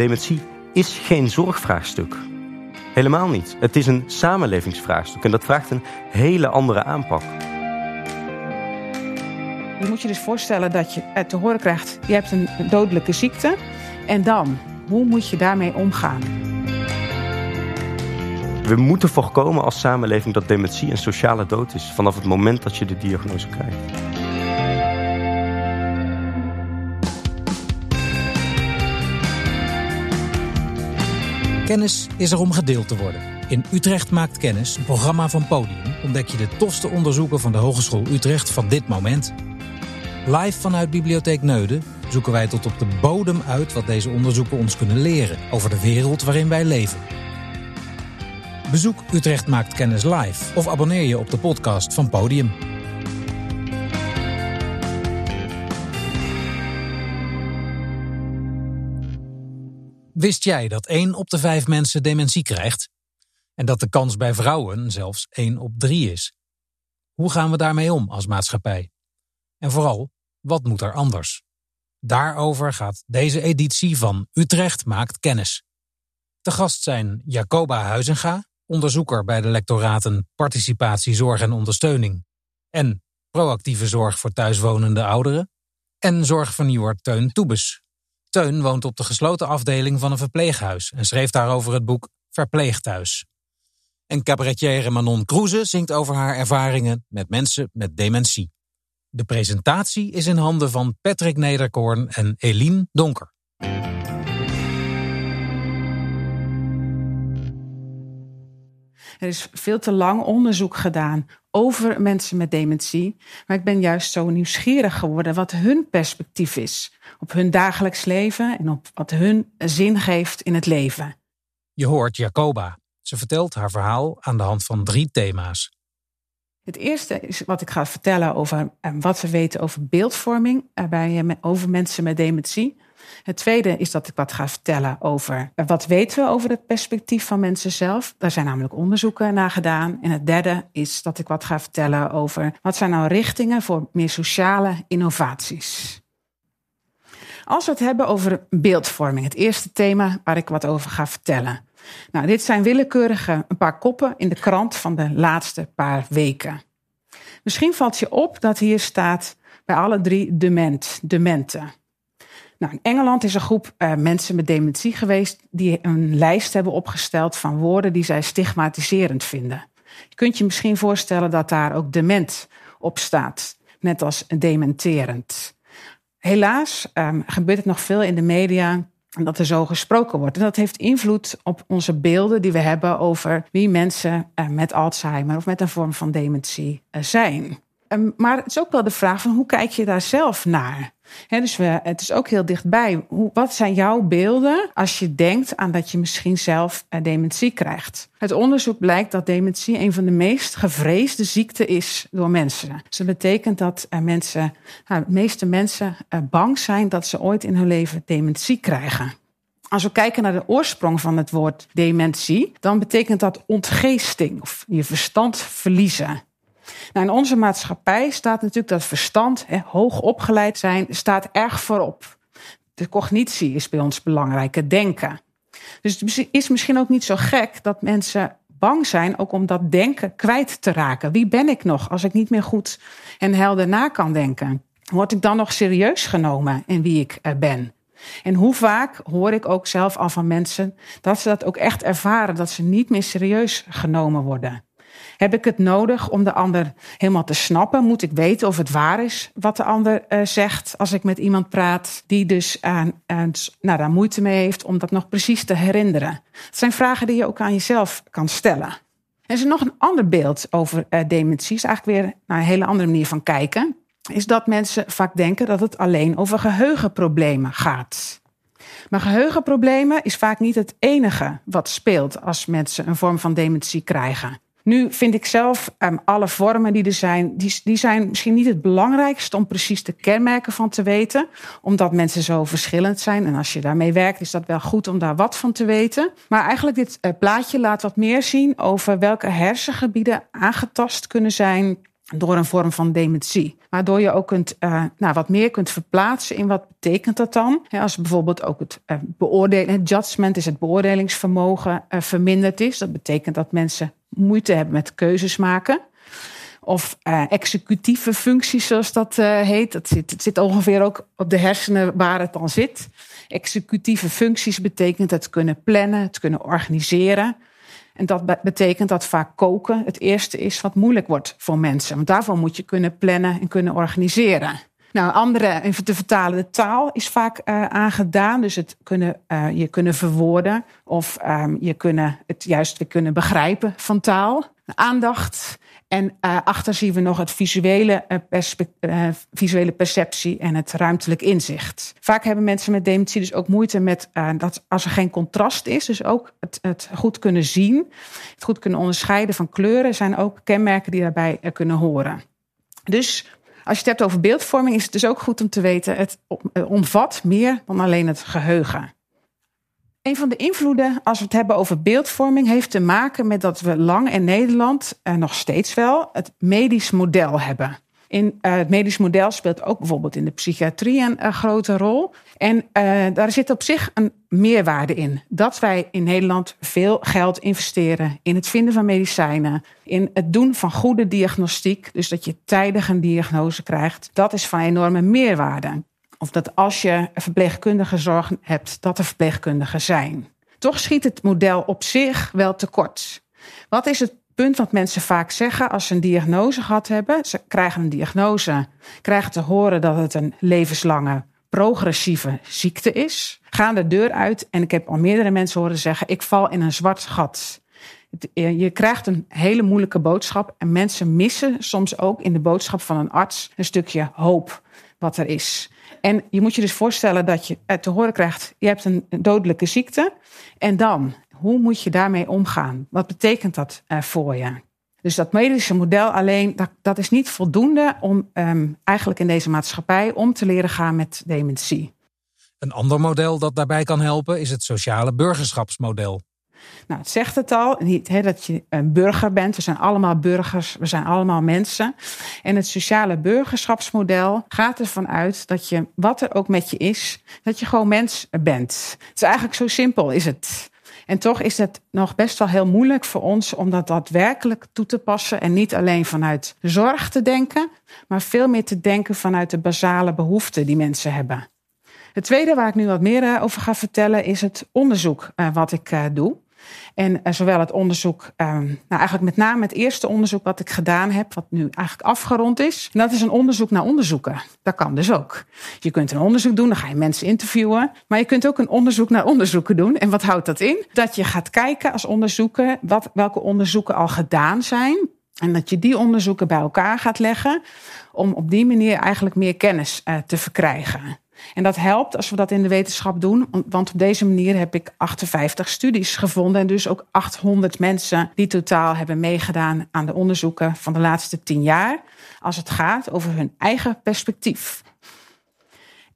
dementie is geen zorgvraagstuk. Helemaal niet. Het is een samenlevingsvraagstuk en dat vraagt een hele andere aanpak. Je moet je dus voorstellen dat je te horen krijgt: je hebt een dodelijke ziekte. En dan, hoe moet je daarmee omgaan? We moeten voorkomen als samenleving dat dementie een sociale dood is vanaf het moment dat je de diagnose krijgt. Kennis is er om gedeeld te worden. In Utrecht maakt kennis, een programma van Podium, ontdek je de tofste onderzoeken van de Hogeschool Utrecht van dit moment. Live vanuit Bibliotheek Neuden zoeken wij tot op de bodem uit wat deze onderzoeken ons kunnen leren over de wereld waarin wij leven. Bezoek Utrecht maakt kennis live of abonneer je op de podcast van Podium. Wist jij dat 1 op de 5 mensen dementie krijgt? En dat de kans bij vrouwen zelfs 1 op 3 is? Hoe gaan we daarmee om als maatschappij? En vooral, wat moet er anders? Daarover gaat deze editie van Utrecht maakt kennis. Te gast zijn Jacoba Huizenga, onderzoeker bij de lectoraten Participatie, Zorg en Ondersteuning en Proactieve Zorg voor Thuiswonende Ouderen, en zorgvernieuwer Teun Toebes. Teun woont op de gesloten afdeling van een verpleeghuis en schreef daarover het boek Verpleegthuis. En cabaretière Manon Kroeze zingt over haar ervaringen met mensen met dementie. De presentatie is in handen van Patrick Nederkoorn en Eline Donker. Er is veel te lang onderzoek gedaan over mensen met dementie. Maar ik ben juist zo nieuwsgierig geworden wat hun perspectief is op hun dagelijks leven en op wat hun zin geeft in het leven. Je hoort Jacoba. Ze vertelt haar verhaal aan de hand van drie thema's. Het eerste is wat ik ga vertellen over eh, wat we weten over beeldvorming eh, bij, over mensen met dementie. Het tweede is dat ik wat ga vertellen over eh, wat weten we over het perspectief van mensen zelf. Daar zijn namelijk onderzoeken naar gedaan. En het derde is dat ik wat ga vertellen over wat zijn nou richtingen voor meer sociale innovaties. Als we het hebben over beeldvorming, het eerste thema waar ik wat over ga vertellen. Nou, dit zijn willekeurige een paar koppen in de krant van de laatste paar weken. Misschien valt je op dat hier staat bij alle drie dement, dementen. Nou, in Engeland is een groep uh, mensen met dementie geweest die een lijst hebben opgesteld van woorden die zij stigmatiserend vinden. Je kunt je misschien voorstellen dat daar ook dement op staat, net als dementerend. Helaas um, gebeurt het nog veel in de media dat er zo gesproken wordt. En dat heeft invloed op onze beelden die we hebben over wie mensen uh, met Alzheimer of met een vorm van dementie uh, zijn. Um, maar het is ook wel de vraag van hoe kijk je daar zelf naar? Dus we, het is ook heel dichtbij. Wat zijn jouw beelden als je denkt aan dat je misschien zelf uh, dementie krijgt? Het onderzoek blijkt dat dementie een van de meest gevreesde ziekten is door mensen. Dus dat betekent dat uh, mensen, nou, de meeste mensen uh, bang zijn dat ze ooit in hun leven dementie krijgen. Als we kijken naar de oorsprong van het woord dementie, dan betekent dat ontgeesting of je verstand verliezen. Nou, in onze maatschappij staat natuurlijk dat verstand, hè, hoog opgeleid zijn, staat erg voorop. De cognitie is bij ons belangrijk, het denken. Dus het is misschien ook niet zo gek dat mensen bang zijn ook om dat denken kwijt te raken. Wie ben ik nog als ik niet meer goed en helder na kan denken? Word ik dan nog serieus genomen in wie ik ben? En hoe vaak hoor ik ook zelf al van mensen dat ze dat ook echt ervaren, dat ze niet meer serieus genomen worden. Heb ik het nodig om de ander helemaal te snappen? Moet ik weten of het waar is wat de ander uh, zegt als ik met iemand praat die dus aan, nou, daar moeite mee heeft om dat nog precies te herinneren? Dat zijn vragen die je ook aan jezelf kan stellen. Er is nog een ander beeld over uh, dementie, is eigenlijk weer naar een hele andere manier van kijken. Is dat mensen vaak denken dat het alleen over geheugenproblemen gaat. Maar geheugenproblemen is vaak niet het enige wat speelt als mensen een vorm van dementie krijgen. Nu vind ik zelf um, alle vormen die er zijn, die, die zijn misschien niet het belangrijkste om precies de kenmerken van te weten, omdat mensen zo verschillend zijn. En als je daarmee werkt, is dat wel goed om daar wat van te weten. Maar eigenlijk dit uh, plaatje laat wat meer zien over welke hersengebieden aangetast kunnen zijn door een vorm van dementie. Waardoor je ook kunt, uh, nou, wat meer kunt verplaatsen in wat betekent dat dan. Als bijvoorbeeld ook het uh, beoordelen, het judgment is het beoordelingsvermogen uh, verminderd is. Dat betekent dat mensen moeite hebben met keuzes maken. Of executieve functies, zoals dat heet. Dat zit, het zit ongeveer ook op de hersenen waar het dan zit. Executieve functies betekent het kunnen plannen, het kunnen organiseren. En dat betekent dat vaak koken het eerste is wat moeilijk wordt voor mensen. Want daarvoor moet je kunnen plannen en kunnen organiseren. Nou, andere, even te vertalen, de taal is vaak uh, aangedaan. Dus het kunnen, uh, je kunnen verwoorden of um, je kunnen het juist kunnen begrijpen van taal. Aandacht en uh, achter zien we nog het visuele, visuele perceptie en het ruimtelijk inzicht. Vaak hebben mensen met dementie dus ook moeite met dat als er geen contrast is, dus ook het, het, goed kunnen zien, het goed kunnen onderscheiden van kleuren, zijn ook kenmerken die daarbij kunnen horen. Dus als je het hebt over beeldvorming, is het dus ook goed om te weten, het omvat meer dan alleen het geheugen. Een van de invloeden, als we het hebben over beeldvorming, heeft te maken met dat we lang in Nederland, en nog steeds wel, het medisch model hebben. In uh, het medisch model speelt ook bijvoorbeeld in de psychiatrie een, een grote rol. En uh, daar zit op zich een meerwaarde in. Dat wij in Nederland veel geld investeren in het vinden van medicijnen, in het doen van goede diagnostiek, dus dat je tijdig een diagnose krijgt, dat is van enorme meerwaarde. Of dat als je verpleegkundige zorg hebt, dat er verpleegkundigen zijn. Toch schiet het model op zich wel tekort. Wat is het punt wat mensen vaak zeggen als ze een diagnose gehad hebben? Ze krijgen een diagnose, krijgen te horen dat het een levenslange progressieve ziekte is. Gaan de deur uit en ik heb al meerdere mensen horen zeggen: ik val in een zwart gat. Je krijgt een hele moeilijke boodschap en mensen missen soms ook in de boodschap van een arts een stukje hoop wat er is. En je moet je dus voorstellen dat je te horen krijgt: je hebt een dodelijke ziekte. En dan, hoe moet je daarmee omgaan? Wat betekent dat uh, voor je? Dus dat medische model alleen, dat, dat is niet voldoende om um, eigenlijk in deze maatschappij om te leren gaan met dementie. Een ander model dat daarbij kan helpen is het sociale burgerschapsmodel. Nou, het zegt het al, niet, hè, dat je een burger bent. We zijn allemaal burgers, we zijn allemaal mensen. En het sociale burgerschapsmodel gaat ervan uit dat je, wat er ook met je is, dat je gewoon mens bent. Het is eigenlijk zo simpel, is het. En toch is het nog best wel heel moeilijk voor ons om dat daadwerkelijk toe te passen. En niet alleen vanuit zorg te denken, maar veel meer te denken vanuit de basale behoeften die mensen hebben. Het tweede waar ik nu wat meer eh, over ga vertellen is het onderzoek uh, wat ik uh, doe. En uh, zowel het onderzoek, nou eigenlijk met name het eerste onderzoek wat ik gedaan heb, wat nu eigenlijk afgerond is. Dat is een onderzoek naar onderzoeken. Dat kan dus ook. Je kunt een onderzoek doen, dan ga je mensen interviewen. Maar je kunt ook een onderzoek naar onderzoeken doen. En wat houdt dat in? Dat je gaat kijken als onderzoeker wat, welke onderzoeken al gedaan zijn. En dat je die onderzoeken bij elkaar gaat leggen om op die manier eigenlijk meer kennis uh, te verkrijgen. En dat helpt als we dat in de wetenschap doen, want op deze manier heb ik 58 studies gevonden en dus ook 800 mensen die totaal hebben meegedaan aan de onderzoeken van de laatste 10 jaar, als het gaat over hun eigen perspectief.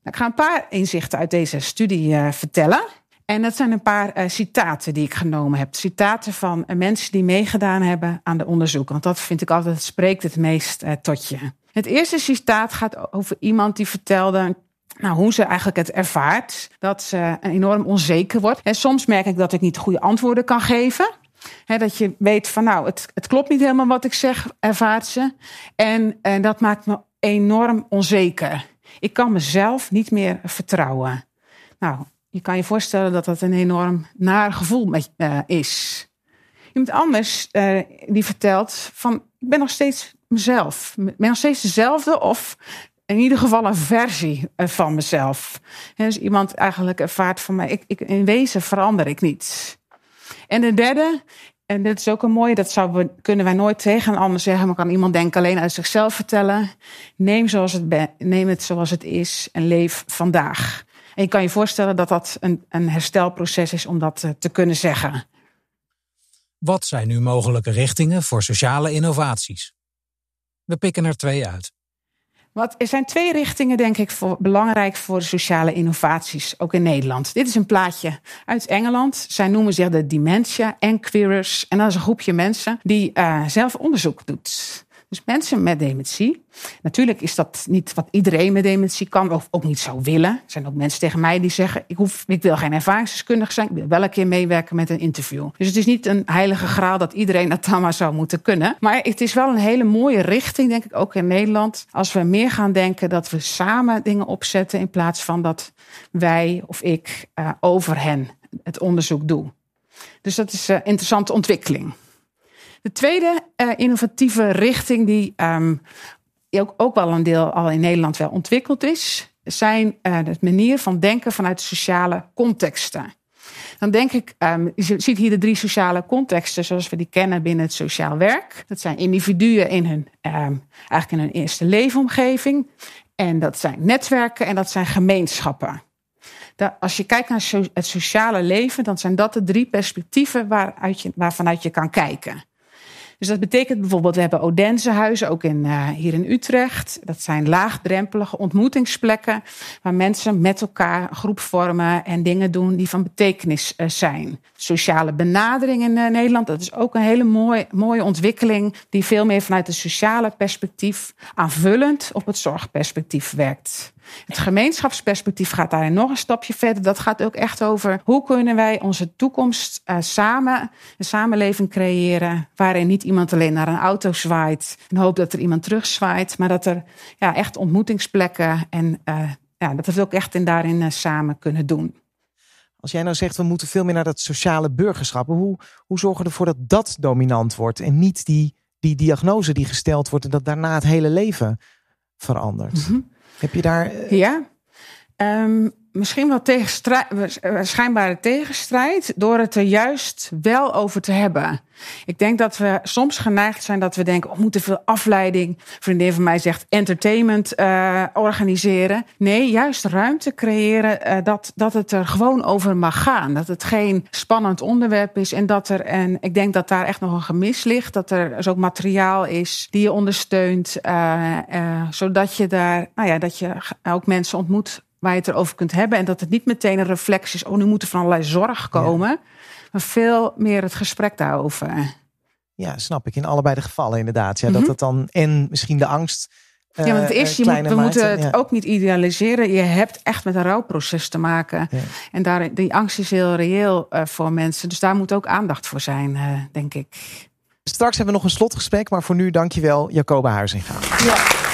Ik ga een paar inzichten uit deze studie uh, vertellen. En dat zijn een paar uh, citaten die ik genomen heb. Citaten van uh, mensen die meegedaan hebben aan de onderzoeken. Want dat vind ik altijd, spreekt het meest tot je. Het eerste citaat gaat over iemand die vertelde nou, hoe ze eigenlijk het ervaart. Dat ze enorm onzeker wordt. En soms merk ik dat ik niet goede antwoorden kan geven. dat je weet van nou, het, het klopt niet helemaal wat ik zeg, ervaart ze. En, en dat maakt me enorm onzeker. Ik kan mezelf niet meer vertrouwen. Nou, je kan je voorstellen dat dat een enorm naar gevoel met, uh, is. Iemand anders uh, die vertelt van ik ben nog steeds mezelf. Ik ben nog steeds dezelfde of in ieder geval een versie eh, van mezelf. dus iemand eigenlijk ervaart van mij, ik, ik, in wezen verander ik niet. En de derde, en dit is ook een mooie, dat kunnen wij nooit tegen een ander zeggen, maar kan iemand denken alleen uit zichzelf vertellen. Neem, zoals het neem het zoals het is en leef vandaag. En je kan je voorstellen dat dat een, een herstelproces is om dat eh, te kunnen zeggen. Wat zijn nu mogelijke richtingen voor sociale innovaties? We pikken er twee uit. Wat, er zijn twee richtingen, denk ik, voor, belangrijk voor sociale innovaties, ook in Nederland. Dit is een plaatje uit Engeland. Zij noemen zich de Dementia Enquirers. En dat is een groepje mensen die uh, zelf onderzoek doet. Dus mensen met dementie. Natuurlijk is dat niet wat iedereen met dementie kan, of ook niet zou willen. Er zijn ook mensen tegen mij die zeggen: ik, hoef, ik wil geen ervaringsdeskundige zijn, ik wil wel een keer meewerken met een interview. Dus het is niet een heilige graal dat iedereen dat dan maar zou moeten kunnen. Maar het is wel een hele mooie richting, denk ik, ook in Nederland. Als we meer gaan denken dat we samen dingen opzetten in plaats van dat wij of ik uh, over hen het onderzoek doen. Dus dat is een interessante ontwikkeling. De tweede uh, innovatieve richting die um, ook, ook wel een deel al in Nederland wel ontwikkeld is, zijn uh, de manier van denken vanuit sociale contexten. Dan denk ik, um, je ziet hier de drie sociale contexten zoals we die kennen binnen het sociaal werk. Dat zijn individuen in hun, um, eigenlijk in hun eerste leefomgeving. En dat zijn netwerken en dat zijn gemeenschappen. als je kijkt naar het sociale leven, dan zijn dat de drie perspectieven waaruit je, waarvanuit je kan kijken. Dus dat betekent bijvoorbeeld, we hebben Odensehuizen, ook in, uh, hier in Utrecht. Dat zijn laagdrempelige ontmoetingsplekken waar mensen met elkaar groep vormen en dingen doen die van betekenis uh, zijn. Sociale benadering in uh, Nederland, dat is ook een hele mooie, mooie ontwikkeling die veel meer vanuit het sociale perspectief aanvullend op het zorgperspectief werkt. Het gemeenschapsperspectief gaat daarin nog een stapje verder. Dat gaat ook echt over hoe kunnen wij onze toekomst uh, samen, een samenleving creëren. Waarin niet iemand alleen naar een auto zwaait en hoopt dat er iemand terugzwaait. Maar dat er ja, echt ontmoetingsplekken en uh, ja, dat we ook echt in daarin samen kunnen doen. Als jij nou zegt we moeten veel meer naar dat sociale burgerschap. Hoe, hoe zorgen we ervoor dat dat dominant wordt en niet die, die diagnose die gesteld wordt en dat daarna het hele leven verandert? Mm -hmm. Heb je daar. Uh... Ja. Um, misschien wel tegenstrijd, schijnbare tegenstrijd, door het er juist wel over te hebben. Ik denk dat we soms geneigd zijn dat we denken: oh, we moeten veel afleiding. Vriendin van mij zegt entertainment uh, organiseren. Nee, juist ruimte creëren uh, dat, dat het er gewoon over mag gaan. Dat het geen spannend onderwerp is en dat er, en ik denk dat daar echt nog een gemis ligt, dat er dus ook materiaal is die je ondersteunt, uh, zodat je daar, nou ja, dat je ook mensen ontmoet waar je het erover kunt hebben. En dat het niet meteen een reflex is, oh, nu moet er van allerlei zorg komen. Ja. Maar veel meer het gesprek daarover. Ja, snap ik. In allebei de gevallen inderdaad. Ja, mm -hmm. Dat het dan en misschien de angst. Uh, ja, want het is, je moet, we moeten het ja. ook niet idealiseren. Je hebt echt met een rouwproces te maken. Ja. En daar, die angst is heel reëel uh, voor mensen. Dus daar moet ook aandacht voor zijn, uh, denk ik. Straks hebben we nog een slotgesprek. Maar voor nu dankjewel, Jacoba Huizinga. Ja.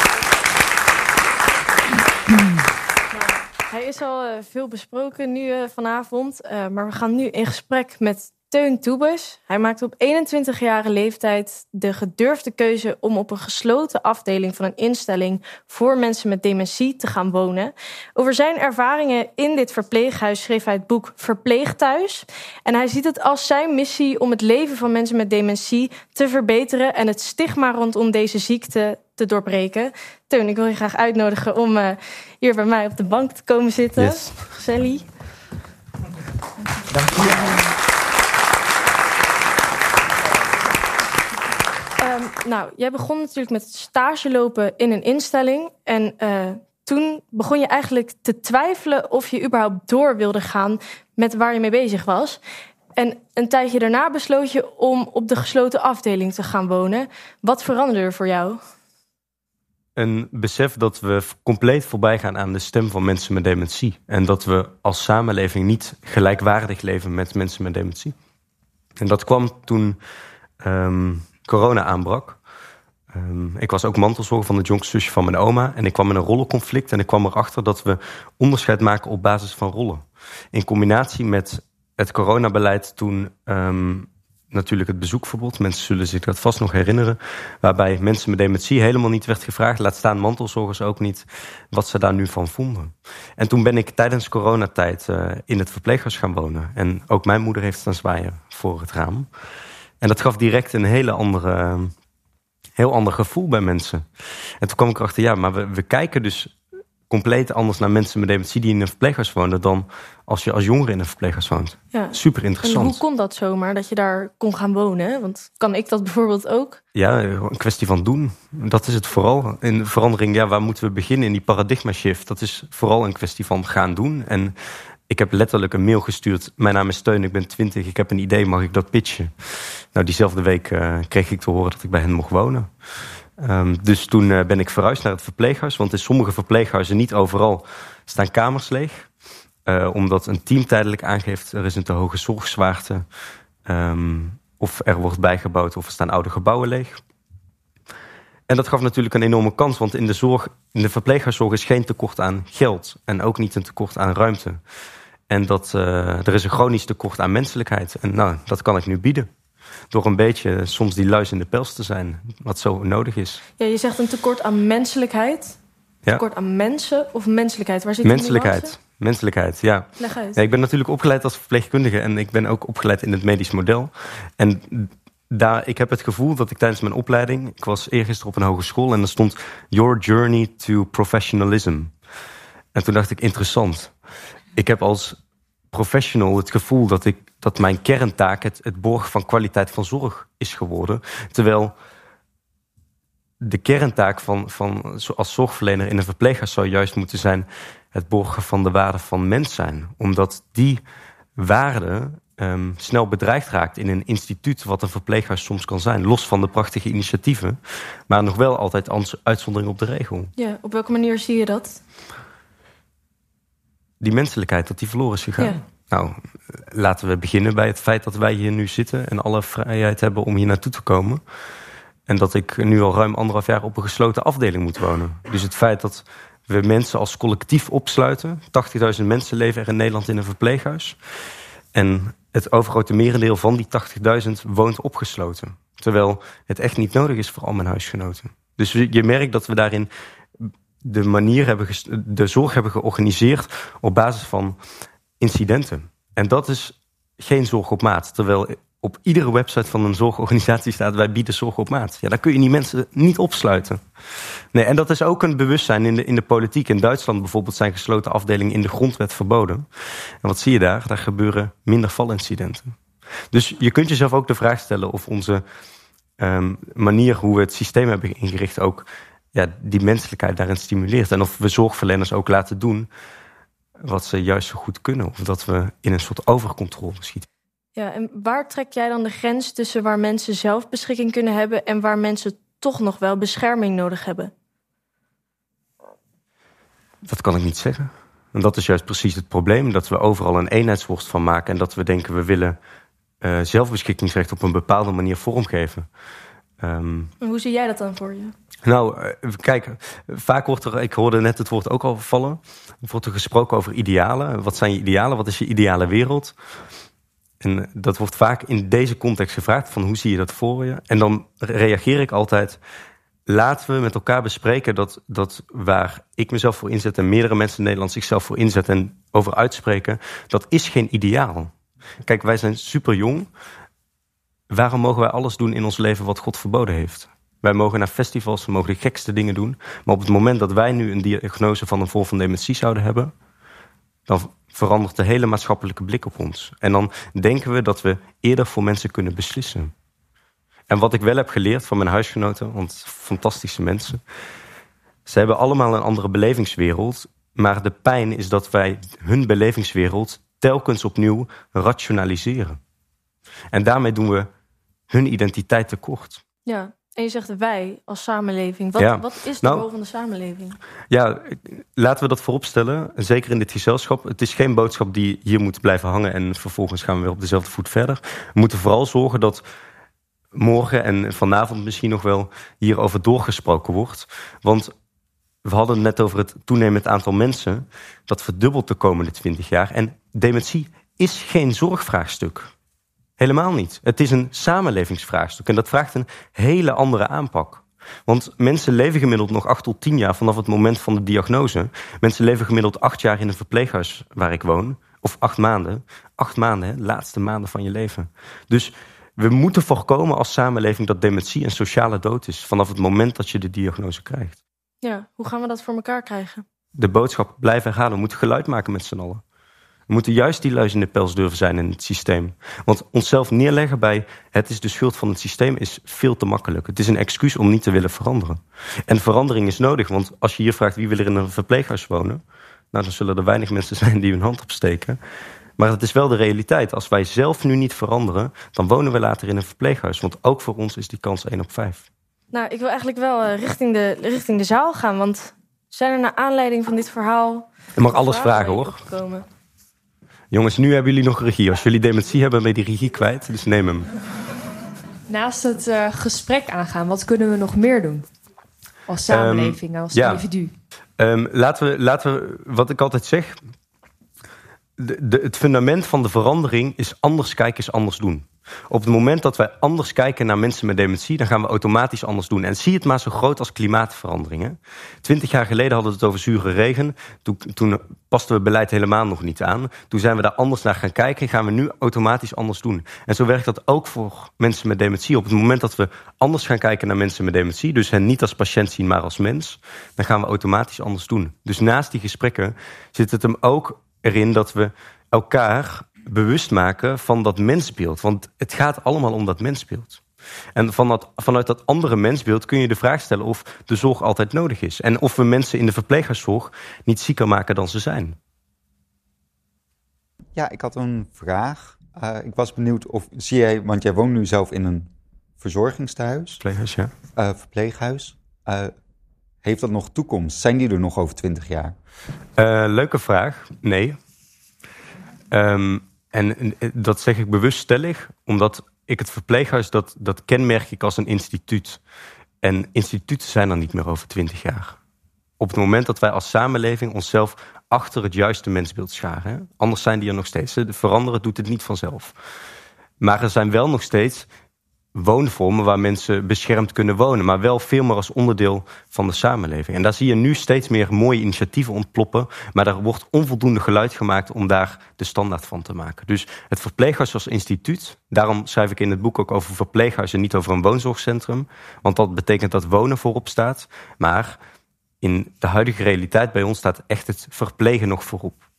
Is al uh, veel besproken nu uh, vanavond, uh, maar we gaan nu in gesprek met Teun Toebes. Hij maakte op 21-jarige leeftijd de gedurfde keuze om op een gesloten afdeling van een instelling voor mensen met dementie te gaan wonen. Over zijn ervaringen in dit verpleeghuis schreef hij het boek Verpleegthuis. En hij ziet het als zijn missie om het leven van mensen met dementie te verbeteren en het stigma rondom deze ziekte te doorbreken. Teun, ik wil je graag uitnodigen om uh, hier bij mij op de bank te komen zitten. Yes. Gezellig. Dank je. Um, nou, jij begon natuurlijk met stage lopen in een instelling. En uh, toen begon je eigenlijk te twijfelen of je überhaupt door wilde gaan met waar je mee bezig was. En een tijdje daarna besloot je om op de gesloten afdeling te gaan wonen. Wat veranderde er voor jou? Een besef dat we compleet voorbij gaan aan de stem van mensen met dementie. En dat we als samenleving niet gelijkwaardig leven met mensen met dementie. En dat kwam toen um, corona aanbrak. Um, ik was ook mantelzorger van de jongste zusje van mijn oma. En ik kwam in een rollenconflict. En ik kwam erachter dat we onderscheid maken op basis van rollen. In combinatie met het coronabeleid toen um, natuurlijk het bezoekverbod. Mensen zullen zich dat vast nog herinneren. Waarbij mensen met dementie helemaal niet werd gevraagd. Laat staan mantelzorgers ook niet. Wat ze daar nu van vonden. En toen ben ik tijdens coronatijd uh, in het verpleeghuis gaan wonen. En ook mijn moeder heeft staan zwaaien voor het raam. En dat gaf direct een hele andere, heel ander gevoel bij mensen. En toen kwam ik erachter, ja, maar we, we kijken dus compleet anders naar mensen met dementie die in een verpleeghuis wonen dan als je als jongere in een verpleeghuis woont. Ja. Super interessant. En hoe kon dat zomaar, dat je daar kon gaan wonen? Want kan ik dat bijvoorbeeld ook? Ja, een kwestie van doen. Dat is het vooral. In verandering, ja, waar moeten we beginnen in die paradigma shift? Dat is vooral een kwestie van gaan doen. En ik heb letterlijk een mail gestuurd. Mijn naam is Steun, ik ben 20, ik heb een idee, mag ik dat pitchen? Nou, diezelfde week uh, kreeg ik te horen dat ik bij hen mocht wonen. Ehm, dus toen ben ik verhuisd naar het verpleeghuis. Want in sommige verpleeghuizen, niet overal, staan kamers leeg. omdat een team tijdelijk aangeeft, er is een te hoge zorgzwaarte. Um, of er wordt bijgebouwd of er staan oude gebouwen leeg. En dat gaf natuurlijk een enorme kans, want in de, zorg, in de verpleeghuiszorg is geen tekort aan geld en ook niet een tekort aan ruimte. En dat, uh, er is een chronisch tekort aan menselijkheid. En nou, dat kan ik nu bieden. Door een beetje soms die luis in de pels te zijn, wat zo nodig is. Ja, je zegt een tekort aan menselijkheid. Tekort aan mensen of menselijkheid? Waar zit menselijkheid. Menselijkheid, ja. Leg uit. ja. Ik ben natuurlijk opgeleid als verpleegkundige en ik ben ook opgeleid in het medisch model. En daar, ik heb het gevoel dat ik tijdens mijn opleiding, ik was eergisteren op een hogeschool en er stond Your Journey to Professionalism. En toen dacht ik, interessant. Ik heb als professional het gevoel dat, ik, dat mijn kerntaak het, het borgen van kwaliteit van zorg is geworden. Terwijl de kerntaak van, van als zorgverlener in een verpleeghuis zou juist moeten zijn het borgen van de waarde van mens zijn. Omdat die waarde um, snel bedreigd raakt in een instituut wat een verpleeghuis soms kan zijn. Los van de prachtige initiatieven, maar nog wel altijd uitzondering op de regel. Ja, op welke manier zie je dat? Die menselijkheid, dat die verloren is gegaan. Nou, laten we beginnen bij het feit dat wij hier nu zitten en alle vrijheid hebben om hier naartoe te komen. En dat ik nu al ruim anderhalf jaar op een gesloten afdeling moet wonen. Dus het feit dat we mensen als collectief opsluiten. 80.000 mensen leven er in Nederland in een verpleeghuis. En het overgrote merendeel van die 80.000 woont opgesloten. Terwijl het echt niet nodig is voor al mijn huisgenoten. Dus je merkt dat we daarin de manier hebben, de zorg hebben georganiseerd op basis van incidenten. En dat is geen zorg op maat. Terwijl op iedere website van een zorgorganisatie staat: wij bieden zorg op maat. Ja, dan kun je die mensen niet opsluiten. Nee, en dat is ook een bewustzijn in de, in de politiek. In Duitsland bijvoorbeeld zijn gesloten afdelingen in de grondwet verboden. En wat zie je daar? Daar gebeuren minder valincidenten. Dus je kunt jezelf ook de vraag stellen of onze um, manier hoe we het systeem hebben ingericht ook ja, die menselijkheid daarin stimuleert. En of we zorgverleners ook laten doen wat ze juist zo goed kunnen. Of dat we in een soort overcontrole schieten. Ja, en waar trek jij dan de grens tussen waar mensen zelf beschikking kunnen hebben en waar mensen toch nog wel bescherming nodig hebben? Dat kan ik niet zeggen. En dat is juist precies het probleem: dat we overal een eenheidsworst van maken en dat we denken we willen uh, zelfbeschikkingsrecht op een bepaalde manier vormgeven. Um, hoe zie jij dat dan voor je? Nou, uh, kijk, vaak wordt er, ik hoorde net het woord ook al vallen, wordt er gesproken over idealen. Wat zijn je idealen? Wat is je ideale wereld? En dat wordt vaak in deze context gevraagd: van hoe zie je dat voor je? En dan reageer ik altijd. Laten we met elkaar bespreken dat, dat waar ik mezelf voor inzet en meerdere mensen in Nederland zichzelf voor inzetten en over uitspreken, dat is geen ideaal. Kijk, wij zijn super jong. Waarom mogen wij alles doen in ons leven wat God verboden heeft? Wij mogen naar festivals, we mogen de gekste dingen doen. Maar op het moment dat wij nu een diagnose van een vorm van dementie zouden hebben, dan verandert de hele maatschappelijke blik op ons. En dan denken we dat we eerder voor mensen kunnen beslissen. En wat ik wel heb geleerd van mijn huisgenoten, want fantastische mensen. Ze hebben allemaal een andere belevingswereld. Maar de pijn is dat wij hun belevingswereld telkens opnieuw rationaliseren. En daarmee doen we hun identiteit tekort. Ja, en je zegt wij als samenleving. Wat, wat is de nou, rol van de samenleving? Ja, laten we dat vooropstellen. Zeker in dit gezelschap. Het is geen boodschap die hier moet blijven hangen en vervolgens gaan we weer op dezelfde voet verder. We moeten vooral zorgen dat morgen en vanavond misschien nog wel hierover doorgesproken wordt. Want we hadden het net over het toenemend aantal mensen dat verdubbelt de komende twintig jaar. En dementie is geen zorgvraagstuk. Helemaal niet. Het is een samenlevingsvraagstuk en dat vraagt een hele andere aanpak. Want mensen leven gemiddeld nog acht tot tien jaar vanaf het moment van de diagnose. Mensen leven gemiddeld acht jaar in een verpleeghuis waar ik woon. Of acht maanden. Acht maanden, hè, laatste maanden van je leven. Dus we moeten voorkomen als samenleving dat dementie een sociale dood is. Vanaf het moment dat je de diagnose krijgt. Ja, hoe gaan we dat voor elkaar krijgen? De boodschap blijven herhalen. We moeten geluid maken met z'n allen. We moeten juist die luis in de pels durven zijn in het systeem. Want onszelf neerleggen bij het is de schuld van het systeem is veel te makkelijk. Het is een excuus om niet te willen veranderen. En verandering is nodig, want als je hier vraagt wie wil er in een verpleeghuis wonen, nou dan zullen er weinig mensen zijn die hun hand opsteken. Maar het is wel de realiteit. Als wij zelf nu niet veranderen, dan wonen we later in een verpleeghuis. Want ook voor ons is die kans 1 op 5. Nou, ik wil eigenlijk wel uh, richting, de, richting de zaal gaan. Want zijn er naar aanleiding van dit verhaal... Je mag alles vragen, hoor. Opgekomen? Jongens, nu hebben jullie nog regie. Als jullie dementie hebben, ben je die regie kwijt. Dus neem hem. Naast het uh, gesprek aangaan, wat kunnen we nog meer doen? Als samenleving, um, als ja. individu. Um, laten, we, laten we, wat ik altijd zeg... De, de, het fundament van de verandering is anders kijken, is anders doen. Op het moment dat wij anders kijken naar mensen met dementie, dan gaan we automatisch anders doen. En zie het maar zo groot als klimaatveranderingen. Twintig jaar geleden hadden we het over zure regen. Toen, pasten we beleid helemaal nog niet aan. Toen zijn we daar anders naar gaan kijken. Gaan we nu automatisch anders doen. En zo werkt dat ook voor mensen met dementie. Op het moment dat we anders gaan kijken naar mensen met dementie, dus hen niet als patiënt zien, maar als mens, dan gaan we automatisch anders doen. Dus naast die gesprekken zit het hem ook erin dat we elkaar bewust maken van dat mensbeeld. Want het gaat allemaal om dat mensbeeld. En van dat, vanuit dat andere mensbeeld kun je de vraag stellen of de zorg altijd nodig is. En of we mensen in de verpleeghuiszorg niet zieker maken dan ze zijn. Ja, ik had een vraag. Uh, ik was benieuwd of zie jij, want jij woont nu zelf in een verzorgingstehuis. Verpleeghuis, ja. Uh, verpleeghuis. Uh, heeft dat nog toekomst? Zijn die er nog over twintig jaar? leuke vraag. Nee. Um, en dat zeg ik bewust stellig, omdat ik het verpleeghuis, dat, dat kenmerk ik als een instituut. En instituten zijn er niet meer over twintig jaar. Op het moment dat wij als samenleving onszelf achter het juiste mensbeeld scharen. Anders zijn die er nog steeds. Veranderen doet het niet vanzelf. Maar er zijn wel nog steeds woonvormen waar mensen beschermd kunnen wonen, maar wel veel meer als onderdeel van de samenleving. En daar zie je nu steeds meer mooie initiatieven ontploppen, maar er wordt onvoldoende geluid gemaakt om daar de standaard van te maken. Dus het verpleeghuis als instituut, daarom schrijf ik in het boek ook over verpleeghuis en niet over een woonzorgcentrum, want dat betekent dat wonen voorop staat, maar in de huidige realiteit bij ons staat echt het verplegen nog voorop.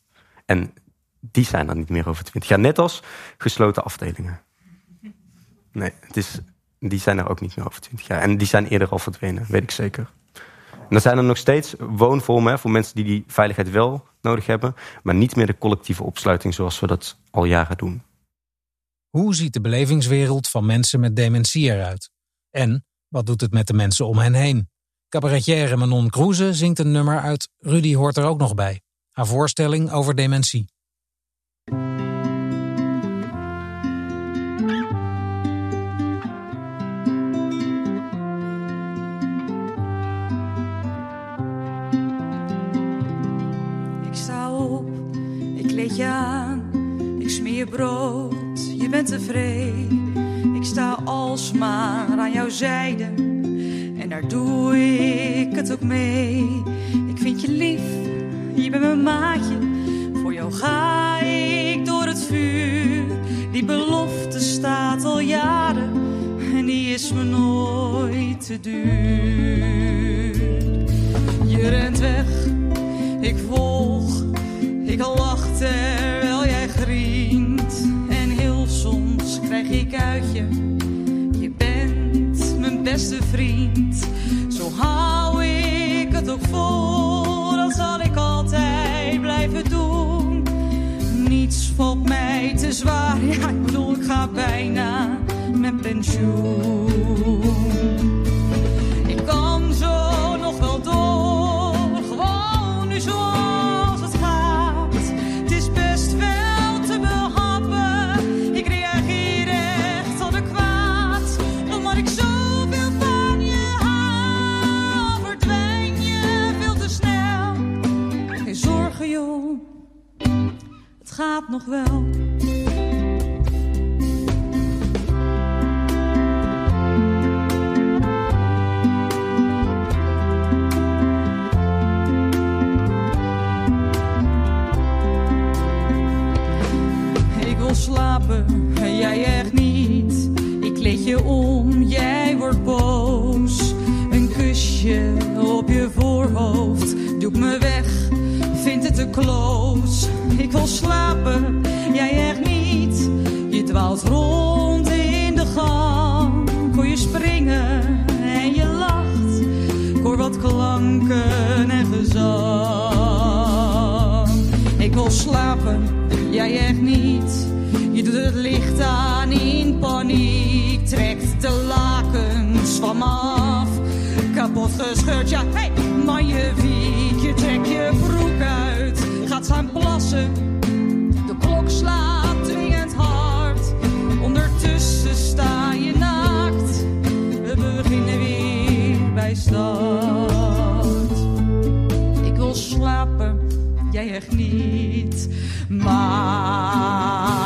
En die zijn er niet meer over twintig jaar, net als gesloten afdelingen. Nee, het is, die zijn er ook niet meer over 20 jaar. En die zijn eerder al verdwenen, weet ik zeker. En dan zijn er nog steeds woonvormen voor mensen die die veiligheid wel nodig hebben, maar niet meer de collectieve opsluiting zoals we dat al jaren doen. Hoe ziet de belevingswereld van mensen met dementie eruit? En wat doet het met de mensen om hen heen? Cabaretière Manon Kroeze zingt een nummer uit Rudy hoort er ook nog bij. Haar voorstelling over dementie. Je brood, je bent tevreden. Ik sta alsmaar aan jouw zijde. En daar doe ik het ook mee. Ik vind je lief, je bent mijn maatje. Voor jou ga ik door het vuur. Die belofte staat al jaren. En die is me nooit te duur. Je rent weg, ik volg ik lach Je bent mijn beste vriend. Zo hou ik het ook vol. Dat zal ik altijd blijven doen. Niets valt mij te zwaar. Ja, ik bedoel, ik ga bijna met pensioen. Nog wel. Ik wil slapen, jij echt niet. Ik kleed je om, jij wordt boos. Een kusje op je voorhoofd doet me weg, ik wil slapen, jij echt niet. Je dwaalt rond in de gang, voor je springen en je lacht. Ik wat klanken en gezang. Ik wil slapen, jij echt niet. Je doet het licht aan in paniek, trekt de lakens van me af. Kapot gescheurd, ja, hey, maar je wiek, je trek je broek staan plassen, de klok slaat dwingend hard. Ondertussen sta je naakt, we beginnen weer bij start. Ik wil slapen, jij echt niet, maar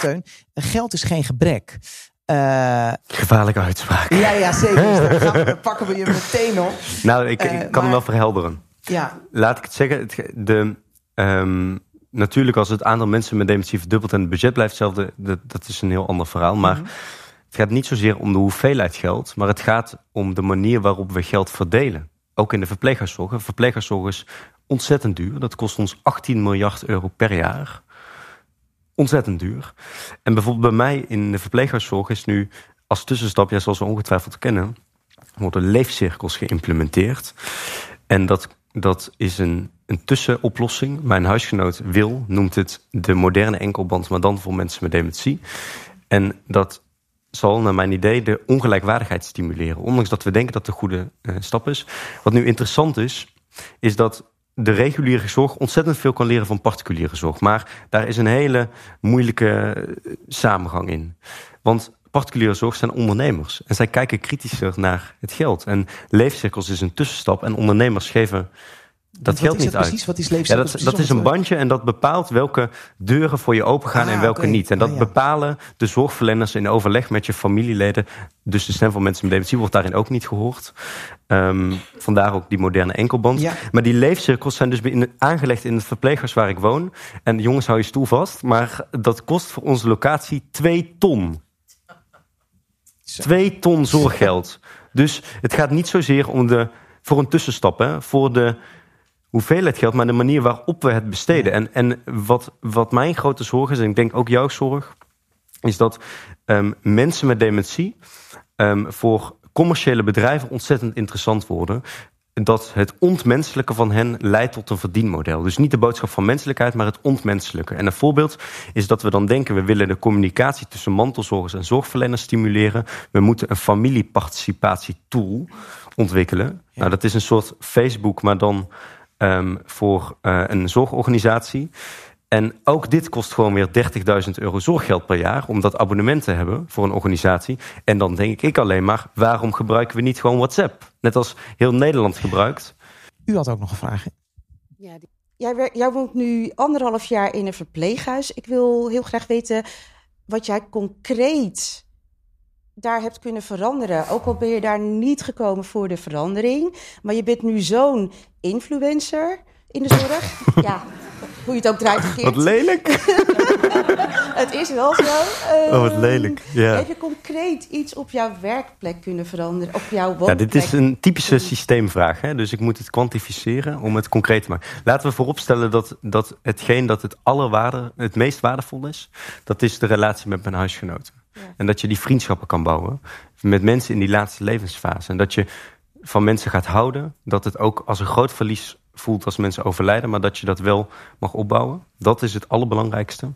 Teun, geld is geen gebrek. Eh, Gevaarlijke uitspraak. ja, ja, zeker. Dus we- pakken we je meteen op. Nou, ik, Eh, ik kan maar- hem wel verhelderen. Ja, Laat ik het zeggen. Het, de, ehm, natuurlijk, als het aantal mensen met dementie verdubbelt en het budget blijft hetzelfde, dat, dat is een heel ander verhaal. Maar Mhm. het gaat niet zozeer om de hoeveelheid geld, maar het gaat om de manier waarop we geld verdelen. Ook in de verpleeghuiszorg. Verpleeghuiszorg is ontzettend duur. Dat kost ons 18 miljard euro per jaar. Ontzettend duur. En bijvoorbeeld bij mij in de verpleeghuiszorg is nu als tussenstap, ja, zoals we ongetwijfeld kennen, worden leefcirkels geïmplementeerd. En dat, dat is een, een tussenoplossing. Mijn huisgenoot Wil noemt het de moderne enkelband, maar dan voor mensen met dementie. En dat zal, naar mijn idee, de ongelijkwaardigheid stimuleren. Ondanks dat we denken dat een goede eh, stap is. Wat nu interessant is, is dat de reguliere zorg ontzettend veel kan leren van particuliere zorg. Maar daar is een hele moeilijke eh, samengang in. Want particuliere zorg zijn ondernemers. En zij kijken kritischer naar het geld. En leefcirkels is een tussenstap. En ondernemers geven dat wat geld is niet dat uit. precies? Wat is Ja, dat, dat is een bandje en dat bepaalt welke deuren voor je open gaan Ah, en welke oké. niet. En dat Ah, ja. bepalen de zorgverleners in overleg met je familieleden. Dus de stem van mensen met dementie wordt daarin ook niet gehoord. Ehm, vandaar ook die moderne enkelband. Ja. Maar die leefcirkels zijn dus in, aangelegd in het verpleeghuis waar ik woon. En jongens, hou je stoel vast. Maar dat kost voor onze locatie 2 ton. Zo. 2 ton zorggeld. Dus het gaat niet zozeer om de, voor een tussenstap, hè, voor de hoeveelheid geld, maar de manier waarop we het besteden. En, en wat, wat mijn grote zorg is, en ik denk ook jouw zorg, is dat ehm, mensen met dementie ehm, voor commerciële bedrijven ontzettend interessant worden. Dat het ontmenselijke van hen leidt tot een verdienmodel. Dus niet de boodschap van menselijkheid, maar het ontmenselijke. En een voorbeeld is dat we dan denken: we willen de communicatie tussen mantelzorgers en zorgverleners stimuleren. We moeten een familieparticipatietool ontwikkelen. Nou, dat is een soort Facebook, maar dan ehm, voor eh, een zorgorganisatie. En ook dit kost gewoon weer 30.000 euro zorggeld per jaar om dat abonnement te hebben voor een organisatie. En dan denk ik alleen maar, waarom gebruiken we niet gewoon WhatsApp? Net als heel Nederland gebruikt. U had ook nog een vraag. Ja, die- jij, wer- jij woont nu anderhalf jaar in een verpleeghuis. Ik wil heel graag weten wat jij concreet daar hebt kunnen veranderen. Ook al ben je daar niet gekomen voor de verandering. Maar je bent nu zo'n influencer in de zorg. ja, hoe je het ook draait of keert. Wat lelijk. Het is wel zo. Oh, wat Ehm, lelijk. Ja. Heb je concreet iets op jouw werkplek kunnen veranderen? Op jouw Ja, woonplek? dit is een typische systeemvraag. Hè? Dus ik moet het kwantificeren om het concreet te maken. Laten we vooropstellen dat, dat hetgeen dat het allerwaarde, het meest waardevol is, dat is de relatie met mijn huisgenoten. En dat je die vriendschappen kan bouwen met mensen in die laatste levensfase. En dat je van mensen gaat houden, dat het ook als een groot verlies voelt als mensen overlijden, maar dat je dat wel mag opbouwen. Dat is het allerbelangrijkste.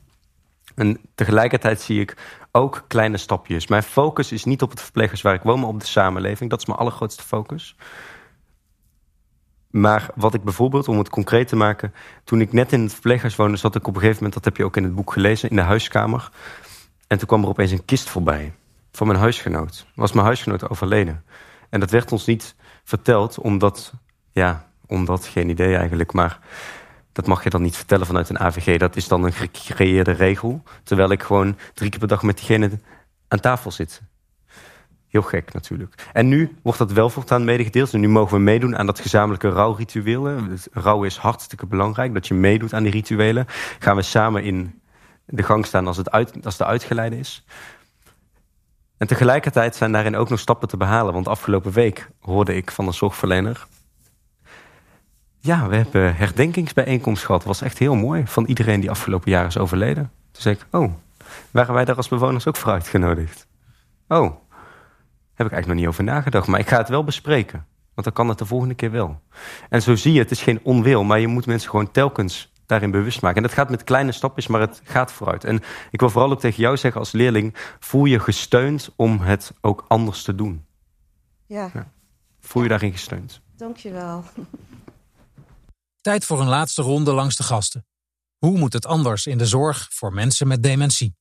En tegelijkertijd zie ik ook kleine stapjes. Mijn focus is niet op het verpleeghuis waar ik woon, maar op de samenleving. Dat is mijn allergrootste focus. Maar wat ik bijvoorbeeld, om het concreet te maken... toen ik net in het verpleeghuis woonde, zat ik op een gegeven moment... dat heb je ook in het boek gelezen, in de huiskamer. En toen kwam er opeens een kist voorbij van mijn huisgenoot. Was mijn huisgenoot overleden. En dat werd ons niet verteld, omdat... ja, omdat, geen idee eigenlijk, maar... Dat mag je dan niet vertellen vanuit een AVG. Dat is dan een gecreëerde regel. Terwijl ik gewoon drie keer per dag met diegene aan tafel zit. Heel gek natuurlijk. En nu wordt dat wel voortaan medegedeeld. En nu mogen we meedoen aan dat gezamenlijke rouwritueel. Rouw is hartstikke belangrijk, dat je meedoet aan die rituelen. Gaan we samen in de gang staan als, het uit, als de uitgeleide is. En tegelijkertijd zijn daarin ook nog stappen te behalen. Want afgelopen week hoorde ik van een zorgverlener... Ja, we hebben herdenkingsbijeenkomst gehad. Dat was echt heel mooi. Van iedereen die afgelopen jaar is overleden. Toen zei ik, oh, waren wij daar als bewoners ook voor uitgenodigd? Oh, heb ik eigenlijk nog niet over nagedacht. Maar ik ga het wel bespreken. Want dan kan het de volgende keer wel. En zo zie je, het is geen onwil. Maar je moet mensen gewoon telkens daarin bewust maken. En dat gaat met kleine stapjes, maar het gaat vooruit. En ik wil vooral ook tegen jou zeggen als leerling... voel je gesteund om het ook anders te doen. Ja. ja. Voel je daarin gesteund. Dankjewel. Tijd voor een laatste ronde langs de gasten. Hoe moet het anders in de zorg voor mensen met dementie?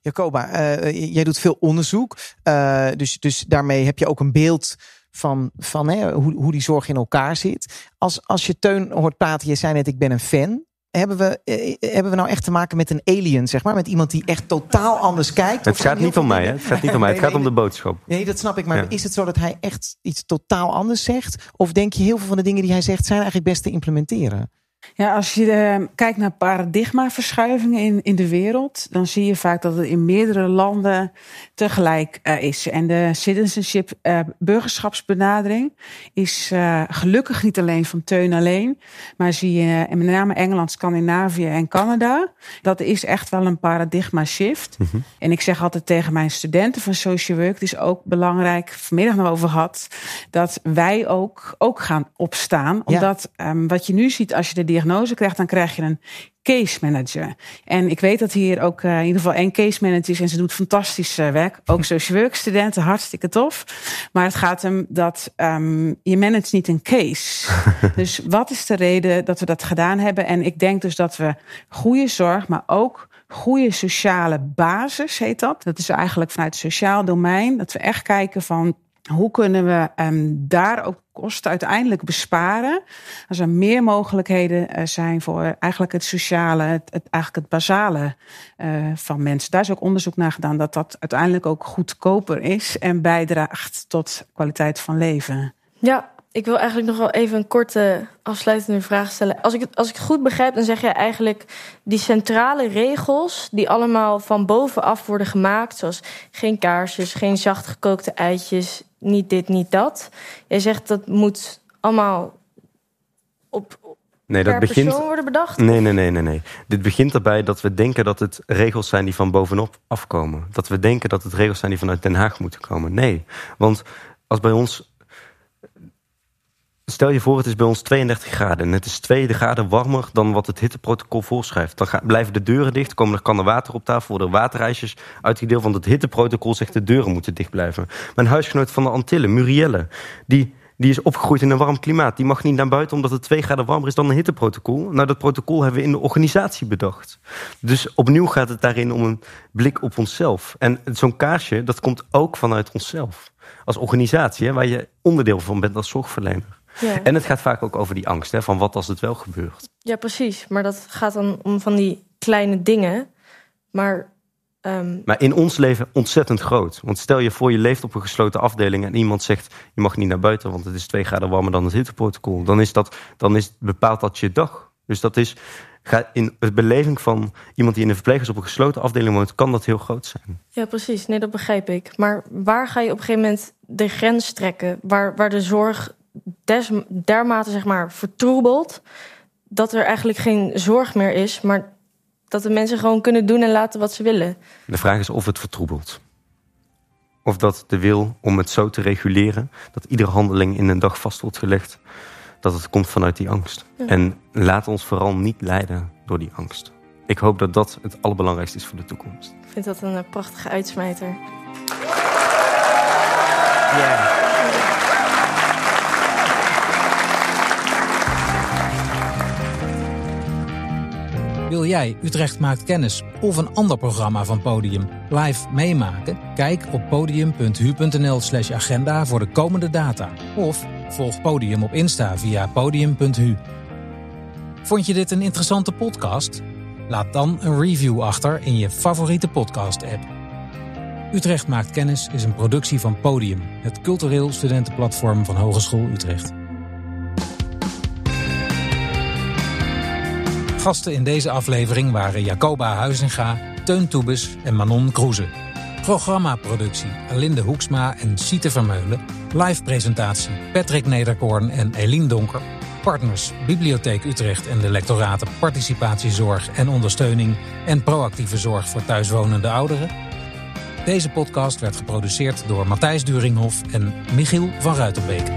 Jacoba, uh, jij doet veel onderzoek. Uh, dus, dus daarmee heb je ook een beeld van, van hè, hoe, hoe die zorg in elkaar zit. Als, als je Teun hoort praten, je zei net ik ben een fan hebben we, eh, hebben we nou echt te maken met een alien, zeg maar? Met iemand die echt totaal anders kijkt? Het gaat niet om mij, hè? Het gaat niet om mij. Het gaat om de boodschap. Nee, dat snap ik. Maar is het zo dat hij echt iets totaal anders zegt? Of denk je heel veel van de dingen die hij zegt zijn eigenlijk best te implementeren? Ja, als je uh, kijkt naar paradigmaverschuivingen in, in de wereld, dan zie je vaak dat het in meerdere landen tegelijk uh, is. En de citizenship uh, burgerschapsbenadering is gelukkig niet alleen van Teun alleen, maar zie je met name Engeland, Scandinavië en Canada. Dat is echt wel een paradigma shift. Mm -hmm. En ik zeg altijd tegen mijn studenten van social work, het is ook belangrijk, vanmiddag nog over gehad, dat wij ook, ook gaan opstaan. Omdat ja. um, wat je nu ziet als je de diagnose krijgt, dan krijg je een case manager. En ik weet dat hier ook uh, in ieder geval één case manager is en ze doet fantastisch uh, werk. Ook social work studenten, hartstikke tof. Maar het gaat hem dat um, je managt niet een case. dus wat is de reden dat we dat gedaan hebben? En ik denk dus dat we goede zorg, maar ook goede sociale basis heet dat. Dat is eigenlijk vanuit het sociaal domein. Dat we echt kijken van hoe kunnen we um, daar ook kosten uiteindelijk besparen? Als er meer mogelijkheden uh, zijn voor eigenlijk het sociale, het, eigenlijk het basale uh, van mensen. Daar is ook onderzoek naar gedaan dat dat uiteindelijk ook goedkoper is en bijdraagt tot kwaliteit van leven. Ja, ik wil eigenlijk nog wel even een korte afsluitende vraag stellen. Als ik, het, als ik het goed begrijp, dan zeg je eigenlijk die centrale regels die allemaal van bovenaf worden gemaakt, zoals geen kaarsjes, geen zacht gekookte eitjes, niet dit, niet dat. Jij zegt dat moet allemaal op, Nee, dat begint. worden bedacht? Nee, nee, nee, nee, nee. Dit begint erbij dat we denken dat het regels zijn die van bovenop afkomen. Dat we denken dat het regels zijn die vanuit Den Haag moeten komen. Nee, want als bij ons Stel je voor, het is bij ons 32 graden en het is 2 graden warmer dan wat het hitteprotocol voorschrijft. Dan gaan, blijven de deuren dicht, komen er kannen water op tafel, worden waterijsjes uitgedeeld, want het hitteprotocol zegt de deuren moeten dicht blijven. Mijn huisgenoot van de Antillen, Murielle, die, die is opgegroeid in een warm klimaat. Die mag niet naar buiten omdat het 2 graden warmer is dan een hitteprotocol. Nou, dat protocol hebben we in de organisatie bedacht. Dus opnieuw gaat het daarin om een blik op onszelf. En zo'n kaarsje, dat komt ook vanuit onszelf. Als organisatie, hè, waar je onderdeel van bent als zorgverlener. Ja. En het gaat vaak ook over die angst, hè, van wat als het wel gebeurt. Ja, precies. Maar dat gaat dan om van die kleine dingen. Maar, um... maar in ons leven ontzettend groot. Want stel je voor, je leeft op een gesloten afdeling en iemand zegt: je mag niet naar buiten, want het is twee graden warmer dan het hitteprotocol. Dan, is dat, dan is, bepaalt dat je dag. Dus dat is in de beleving van iemand die in een verpleeghuis op een gesloten afdeling woont, kan dat heel groot zijn. Ja, precies. Nee, dat begrijp ik. Maar waar ga je op een gegeven moment de grens trekken? Waar, waar de zorg des, dermate zeg maar, vertroebeld dat er eigenlijk geen zorg meer is, maar dat de mensen gewoon kunnen doen en laten wat ze willen. De vraag is of het vertroebelt. Of dat de wil om het zo te reguleren dat iedere handeling in een dag vast wordt gelegd, dat het komt vanuit die angst. Ja. En laat ons vooral niet leiden door die angst. Ik hoop dat dat het allerbelangrijkste is voor de toekomst. Ik vind dat een eh, prachtige uitsmijter. Ja. Wil jij Utrecht maakt kennis of een ander programma van Podium live meemaken? Kijk op podium.hu.nl/slash agenda voor de komende data. Of volg Podium op Insta via podium.hu. Vond je dit een interessante podcast? Laat dan een review achter in je favoriete podcast-app. Utrecht maakt kennis is een productie van Podium, het cultureel studentenplatform van Hogeschool Utrecht. Gasten in deze aflevering waren Jacoba Huizinga, Teun Toebes en Manon Kroeze. Programmaproductie Alinde Hoeksma en Siete Vermeulen. Live presentatie Patrick Nederkoorn en Eline Donker. Partners Bibliotheek Utrecht en de lectoraten Participatiezorg en Ondersteuning en Proactieve Zorg voor Thuiswonende Ouderen. Deze podcast werd geproduceerd door Matthijs Duringhof en Michiel van Ruitenbeek.